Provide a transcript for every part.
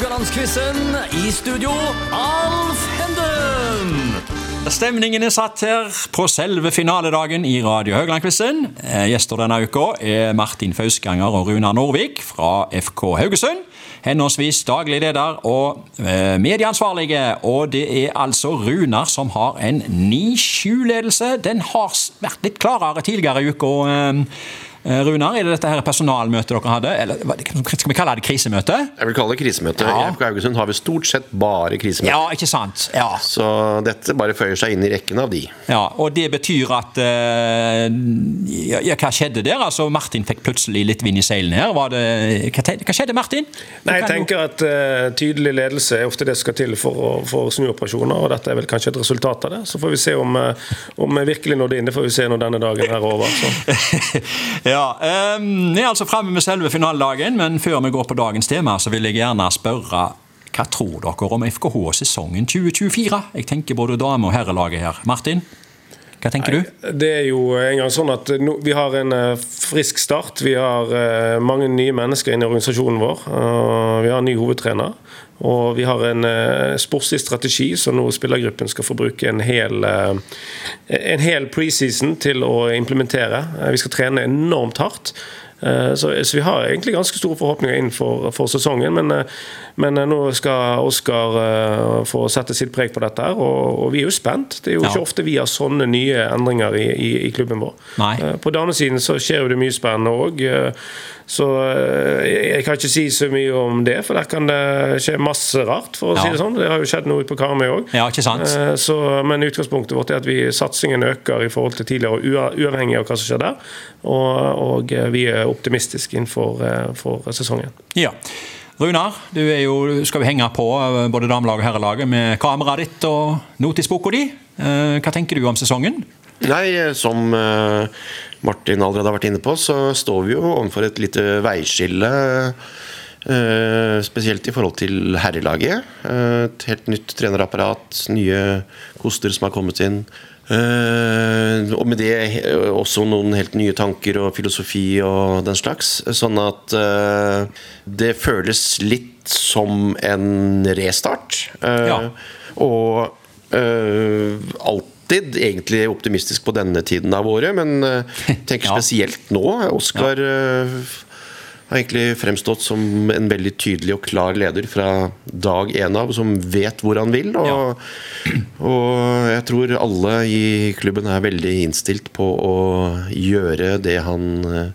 Rogalandsquizen. I studio, Alf Henden. Stemningen er satt her på selve finaledagen i Radio Haugland-quizen. Eh, Gjester denne uka er Martin Fausganger og Runar Norvik fra FK Haugesund. Henholdsvis daglig leder og eh, medieansvarlige. Og det er altså Runar som har en 9-7-ledelse. Den har vært litt klarere tidligere i uka. Eh, Runar, er det dette her personalmøtet dere hadde? Eller skal vi kalle det krisemøte? Jeg vil kalle det krisemøte. Ja. I FK Haugesund har vi stort sett bare krisemøter. Ja, ikke sant? Ja. Så dette bare føyer seg inn i rekken av de. ja og det betyr at eh, ja, ja, Hva skjedde der? Altså, Martin fikk plutselig litt vind i seilene her. Var det, hva, hva skjedde, Martin? Nei, jeg Du tenker at uh, Tydelig ledelse er ofte det som skal til for, å- for snuoperasjoner. og Dette er vel kanskje et resultat av det. Så får vi se om, om vi virkelig nådde inn. Det får vi se når denne dagen er over. Så. ja, um, Vi er altså framme med selve finaledagen, men før vi går på dagens tema, så vil jeg gjerne spørre hva tror dere om FKH-sesongen 2024? Jeg tenker både dame- og herrelaget her. Martin, hva tenker du? Det er jo en gang sånn at no, Vi har en eh, frisk start. Vi har eh, mange nye mennesker inn i organisasjonen vår. Vi har en ny hovedtrener. Og vi har en uh, sportslig strategi så nå spillergruppen skal få bruke en hel, eh, en hel preseason til å implementere. Eh, vi skal trene enormt hardt. Eh, Så, så vi har egentlig ganske store forhåpninger inn for, for sesongen. Men, eh, men eh, nå skal Oskar få sette sitt preg på dette, her, og, og vi er jo spent. Det er jo Ja. ikke ofte vi har sånne nye endringer i, i, i klubben vår. Nei. På damesiden så skjer jo det mye spennende òg. Så jeg kan ikke si så mye om det, for der kan det skje masse rart, for å Ja. si det sånn. Det har jo skjedd noe ute på Karmøy òg. Ja, men utgangspunktet vårt er at vi, satsingen øker i forhold til tidligere, uavhengig av hva som skjer der. Og, og vi er optimistiske innenfor eh, for sesongen. Ja. Runar, du er jo, skal jo henge på eh, både damelaget og herrelaget med kameraet ditt og notisboka di. Eh, Hva tenker du om sesongen? Nei, som eh, Martin allerede har vært inne på, så står vi jo overfor et lite veiskille. eh, Spesielt i forhold til herrelaget. Eh, Et helt nytt trenerapparat, nye koster som har kommet inn. Eh, og med det eh, også noen helt nye tanker og filosofi og den slags. Sånn at eh, det føles litt som en restart. Ja. Og alltid egentlig optimistisk på denne tiden av året, men tenker Ja. spesielt nå. Oskar eh, har egentlig fremstått som en veldig tydelig og klar leder fra dag én av, som vet hvor han vil. Og, og jeg tror alle i klubben er veldig innstilt på å gjøre det han øh,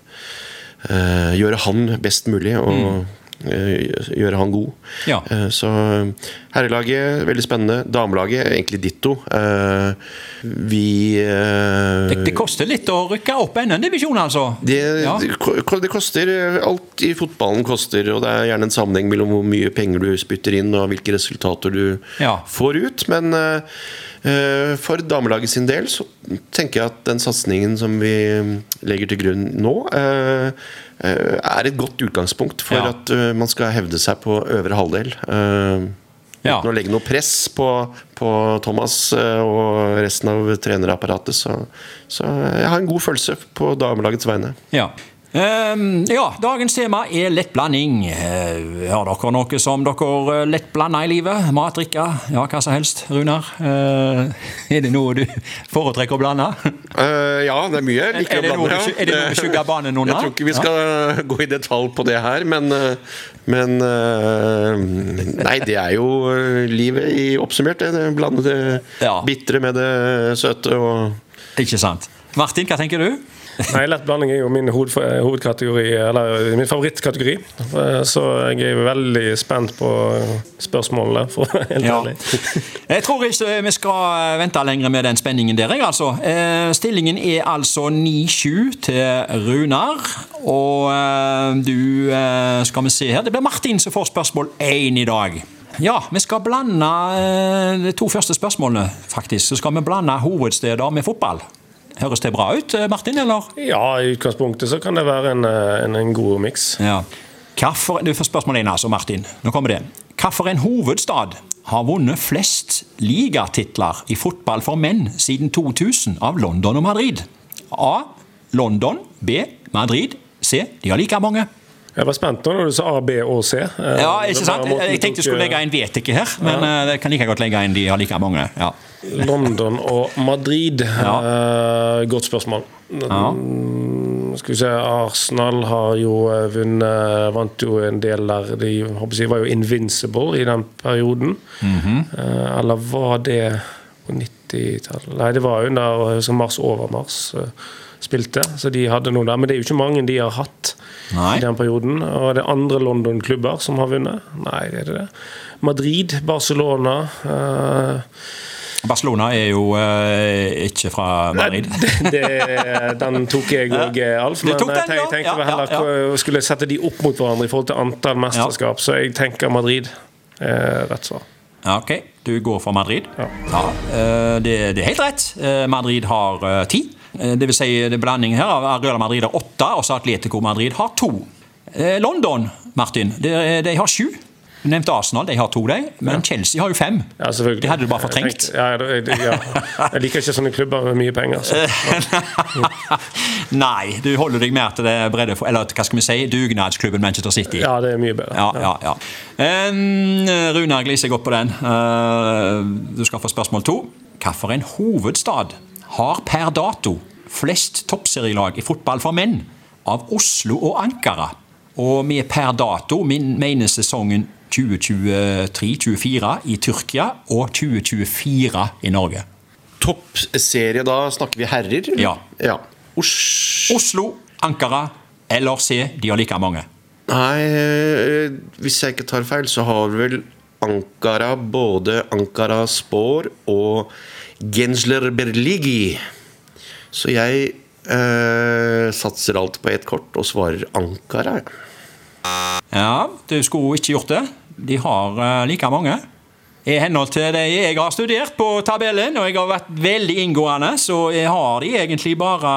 Gjøre han best mulig. og eh, Gjøre han god. Ja. Eh, Så herrelaget, veldig spennende. Damelaget, egentlig ditto. Eh, Vi eh, Det, det koster litt å rykke opp enda en divisjon, altså. det, Ja. det koster Alt i fotballen koster, og det er gjerne en sammenheng mellom hvor mye penger du spytter inn, og hvilke resultater du Ja. får ut. Men eh, eh, for damelaget sin del så tenker jeg at den satsingen som vi legger til grunn nå, eh, eh, er et godt utgangspunkt for Ja. at eh, man skal hevde seg på øvre halvdel. eh, Ja. Uten å legge noe press på, på Thomas og resten av trenerapparatet. Så, så jeg har en god følelse på damelagets vegne. Ja. Ehm, ja, dagens tema er lettblanding. Uh, har dere noe som dere lettblander lett blander i livet? Mat, drikke, ja, hva som helst. Runar, eh, er det noe du foretrekker å blande? Uh, ja, det er mye jeg liker Er å noe blande. du- er det noe banen under? Jeg tror ikke vi skal gå i detalj på det her, men, eh, men eh, Nei, det er jo eh, livet i oppsummert. Det, det blande det Ja. bitre med det søte og Ikke sant. Martin, hva tenker du? Nei, Lett blanding er jo min hovedkategori, eller min favorittkategori. Så jeg er veldig spent på spørsmålene, for å være helt Ja. ærlig. Jeg tror ikke vi skal vente lenger med den spenningen der. jeg, Altså. Eh, Stillingen er altså 9-7 til Runar. Og eh, du eh, Skal vi se her. Det blir Martin som får spørsmål én i dag. Ja, vi skal blande eh, de to første spørsmålene, faktisk. Så skal vi blande hovedsteder med fotball. Høres det bra ut, eh, Martin? eller? Ja, i utgangspunktet så kan det være en, en, en god miks. Ja. Hvorfor, du får spørsmål én, altså, Martin. Nå kommer det. Hvilken hovedstad har vunnet flest ligatitler i fotball for menn siden 2000 av London og Madrid? A. London. B. Madrid. C. De har like mange. Jeg var spent nå når du sa A, B og C. Eh, ja, ikke sant? Jeg tenkte jeg skulle legge inn vet ikke her, men ja. det kan like godt legge inn de har like mange. Ja. London og Madrid. Ja. godt spørsmål. Ja. Skal vi se, Arsenal har jo vunnet Vant jo en del der. De jeg, var jo invincible i den perioden. Mm -hmm. Eller var det på 90-tallet? Nei, det var jo under Mars over Mars spilte. Så de hadde noe der. Men det er jo ikke mange de har hatt Nei. i den perioden. Og det er andre London-klubber som har vunnet. Nei, det er det. Madrid, Barcelona. Uh, Barcelona er jo eh, ikke fra Madrid. Nei, det, den tok jeg òg, Alf. Men den, jeg, tenkte ja, heller ja, ja. skulle sette de opp mot hverandre i forhold til antall mesterskap. Så jeg tenker Madrid er rett svar. Ok, du går for Madrid? Ja. ja det, det, er helt rett. Madrid har ti. Det vil si det er blanding her Real Madrid har åtte, og så Atletico Madrid har to. London, Martin, de, de har sju. Du nevnte Arsenal, de har to, de. Men. Chelsea har jo fem. Ja, det hadde du bare fortrengt. Ja, jeg, ja. jeg liker ikke sånne klubber med mye penger. Nei, du holder deg mer til det bredde Eller hva skal vi si, dugnadsklubben Manchester City. Ja, det er mye bedre. Ja, ja, ja. Um, Runar gliser godt på den. Uh, du skal få spørsmål to. Hvilken hovedstad har per dato flest toppserielag i fotball for menn av Oslo og Ankara? Og vi per dato mener sesongen 2023-2024 i Tyrkia og 2024 i Norge. Toppserie, da snakker vi herrer? Ja. ja. Os Oslo, Ankara eller C, de har like mange. Nei, eh, hvis jeg ikke tar feil, så har vel Ankara både Ankara Spor og Gensler Berligi. Så jeg eh, satser alt på ett kort og svarer Ankara. Ja, du skulle ikke gjort det. De har uh, like mange. I henhold til det jeg har studert på tabellen, og jeg har vært veldig inngående, så jeg har de egentlig bare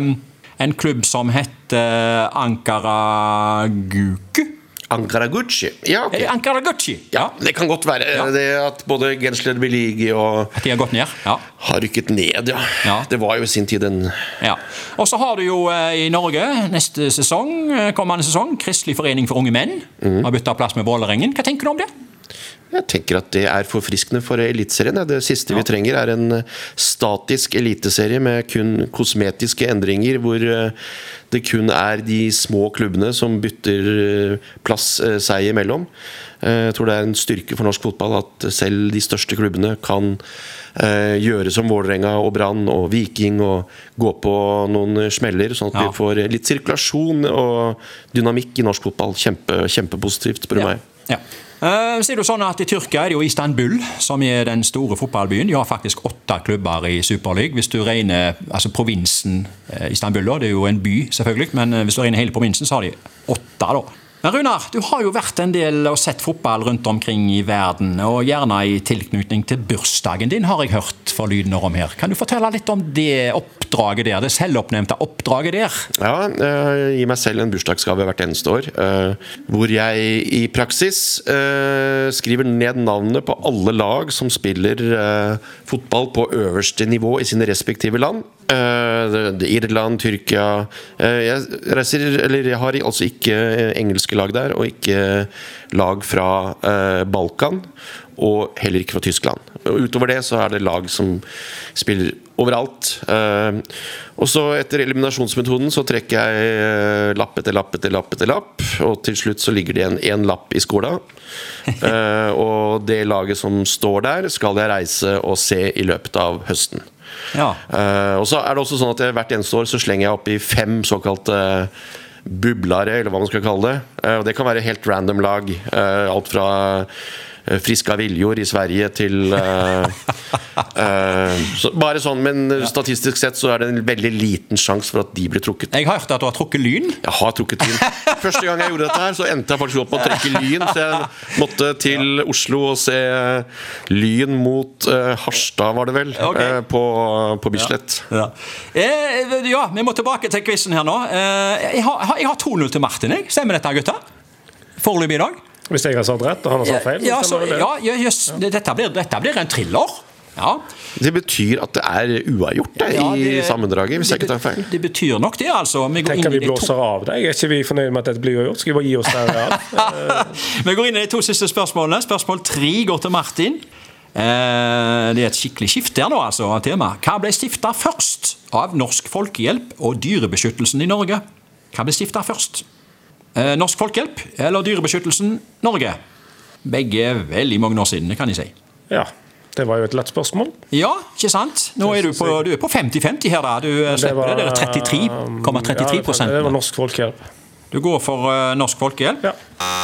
um, en klubb som heter Ankara Guku. Ankara Gucci. Ja, okay. Ankaraguchi. Ja. ja. Det kan godt være ja. det at både Gensler Beligi og At de har gått ned? Ja. Har rykket ned, ja. ja. Det var jo i sin tid en Ja. Og så har du jo eh, i Norge neste sesong, eh, kommende sesong Kristelig forening for unge menn. Mm. Har bytta plass med Vålerengen. Hva tenker du om det? Jeg tenker at det er forfriskende for Eliteserien. Det siste vi trenger, er en eh, statisk eliteserie med kun kosmetiske endringer, hvor eh, det kun er de små klubbene som bytter eh, plass seg imellom. Jeg tror det er en styrke for norsk fotball at selv de største klubbene kan gjøre som Vålerenga og Brann og Viking og gå på noen smeller, sånn at ja. vi får litt sirkulasjon og dynamikk i norsk fotball. Kjempe, kjempepositivt, spør du ja. meg. Ja. Uh, så er sånn at I Tyrkia er det jo Istanbul som er den store fotballbyen. De har faktisk åtte klubber i Superliga. Hvis du regner altså provinsen uh, Istanbul, da, det er jo en by, selvfølgelig, men uh, hvis du regner hele provinsen, så har de åtte. da. Men Runar, du har jo vært en del og sett fotball rundt omkring i verden, og gjerne i tilknytning til bursdagen din, har jeg hørt for lydene om her. Kan du fortelle litt om det oppdraget der, det selvoppnevnte oppdraget der? Ja, jeg gir meg selv en bursdagsgave hvert eneste år, eh, hvor jeg i praksis eh, skriver ned navnet på alle lag som spiller eh, fotball på øverste nivå i sine respektive land. Irland, Tyrkia Jeg reiser, eller jeg har altså ikke engelske lag der, og ikke lag fra Balkan. Og heller ikke fra Tyskland. Utover det så er det lag som spiller overalt. Og så etter eliminasjonsmetoden så trekker jeg lapp etter lapp etter lapp etter lapp. Og til slutt så ligger det igjen én lapp i skola. og det laget som står der, skal jeg reise og se i løpet av høsten. Ja. Uh, og så er det også sånn at jeg, Hvert eneste år så slenger jeg opp i fem såkalte bublare, eller hva man skal kalle det. Uh, og Det kan være helt random lag. Uh, alt fra Eh, Friska Viljor i Sverige til uh, uh, så Bare sånn, men statistisk sett så er det en veldig liten sjanse for at de blir trukket. Jeg har hørt at du har trukket Lyn? Jeg har trukket Lyn. Første gang jeg gjorde dette her, så endte jeg faktisk opp med å trekke Lyn. Så jeg måtte til Oslo og se Lyn mot uh, Harstad, var det vel, okay. på, på Bislett. Ja. Ja. ja. vi må tilbake til quizen her nå. jeg har, har 2-0 til Martin, jeg. Stemmer dette, gutter? Foreløpig i dag? Hvis jeg har sagt rett, og han har sagt feil? Ja, så, ja, yes, dette, blir, dette, blir, en thriller. Ja. Det betyr at det er uavgjort det, Ja, i det- sammendraget, hvis jeg ikke tar feil. Det betyr nok det, altså. Vi går, inn Tenker vi blåser to, av deg. Er ikke vi fornøyd med at dette blir uavgjort? Skal vi bare gi oss der? Ja. vi går inn i de to siste spørsmålene. Spørsmål tre går til Martin. Eh, det er et skikkelig skifte her nå, altså, av tema. Hva ble stifta først av Norsk Folkehjelp og Dyrebeskyttelsen i Norge? Hva ble stifta først? Eh, Norsk Folkehjelp eller Dyrebeskyttelsen Norge? Begge er veldig mange år siden, kan jeg si. ja. Det var jo et lett spørsmål. Ja, ikke sant? Nå er du på, du på 50-50 her, da. Du eh, slipper det. Det er 33,33 Ja, det var Norsk Folkehjelp. Du går for eh, Norsk Folkehjelp. Ja.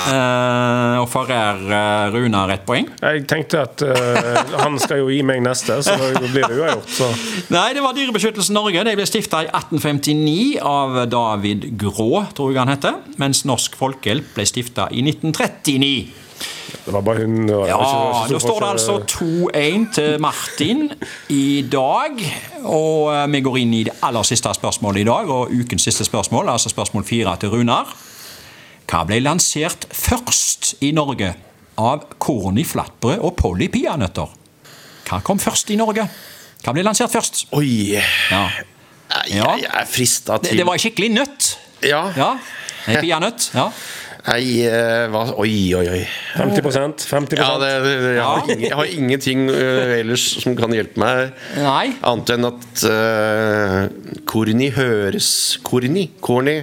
Eh, og forærer uh, Runar ett poeng. Jeg tenkte at uh, han skal jo gi meg neste, så da blir det uavgjort. Så. Nei, det var Dyrebeskyttelsen Norge. De ble stifta i 1859 av David Grå, tror jeg han heter. Mens Norsk Folkehjelp ble stifta i 1939. Det var bare hun var Ja, ikke Da står det altså 2-1 til Martin i dag. Og eh, vi går inn i det aller siste spørsmålet i dag, og ukens siste spørsmål, altså spørsmål fire til Runar. Hva ble lansert først i Norge av korn i flatbrød og Polly peanøtter? Hva kom først i Norge? Hva ble lansert først? Oi! Ja. Ja. Jeg er frista Det, til det var en skikkelig nøtt. Ja. Ja, peanøtt. Ja. Nei, eh, hva Oi, oi, oi. 50 50 Ja, det, det, jeg, har ingen, jeg har ingenting uh, ellers som kan hjelpe meg. Nei. Annet enn at uh, Korni høres Korni? Korni?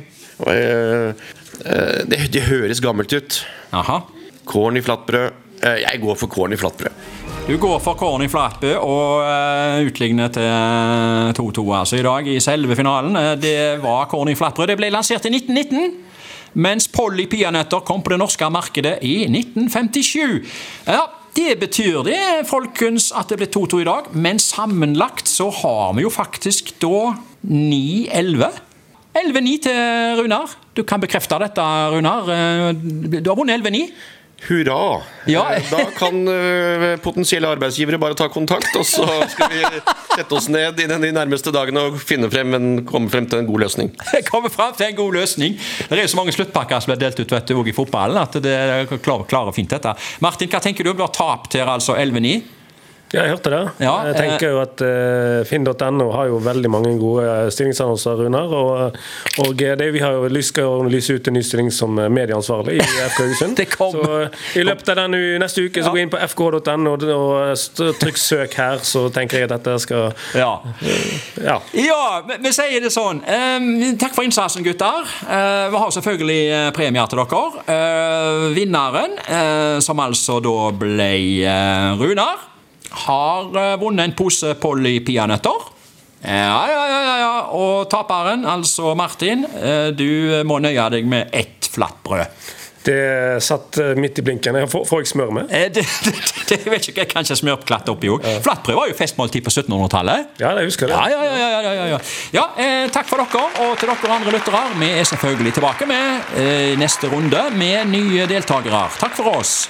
øh, det, det høres gammelt ut. Aha. Korn i flatbrød. Eh, jeg går for korn i flatbrød. Du går for korn i flatbrød og uh, utligner til 2-2 altså i dag i selve finalen. Eh, det var korn i flatbrød. Det ble lansert i 1919. Mens Polly peanøtter kom på det norske markedet i 1957. Ja, det betyr det, folkens, at det ble 2-2 i dag. Men sammenlagt så har vi jo faktisk da 9-11. 11-9 til Runar. Du kan bekrefte dette, Runar. Eh, Du har vunnet 11-9. Hurra! Ja. Eh, Da kan øh, potensielle arbeidsgivere bare ta kontakt, og så skal vi sette oss ned i de nærmeste dagene og finne frem en, komme frem til en god løsning. Komme kommer fram til en god løsning. Det er jo så mange sluttpakker som blir delt ut vet du, i fotballen, at det klarer, klarer fint dette. Martin, hva tenker du? Har tapt her altså 11-9. Ja, jeg hørte det. Ja, jeg tenker jo at uh, Finn.no har jo veldig mange gode eh, stillingsannonser, Runar. Og, og det, vi har jo lyst til å lyse ut en ny stilling som eh, medieansvarlig i FK Haugesund. Så eh, i løpet av denne neste uke så Ja. gå inn på fk.no og, trykk 'søk her', så tenker jeg at dette skal Ja. Ja. Ja, vi, vi sier det sånn. Um, takk for innsatsen, gutter. Uh, vi har selvfølgelig eh, premier til dere. Uh, vinneren, eh, som altså da ble eh, Runar, har eh, vunnet en pose Polly peanøtter. Ja, ja, ja, ja, ja. Og taperen, altså Martin, eh, du må nøye deg med ett flatbrød. Det satt eh, midt i blinken. Får, får jeg smør med? Det, Det, det, det jeg kan ikke, smørklatt oppi òg. Flatbrød var jo festmåltid på 1700-tallet. Ja, jeg husker det. Ja, ja, ja. ja, ja, ja, ja. ja eh, takk for dere, og til dere andre lyttere. Vi er selvfølgelig tilbake med eh, neste runde med nye deltakere. Takk for oss.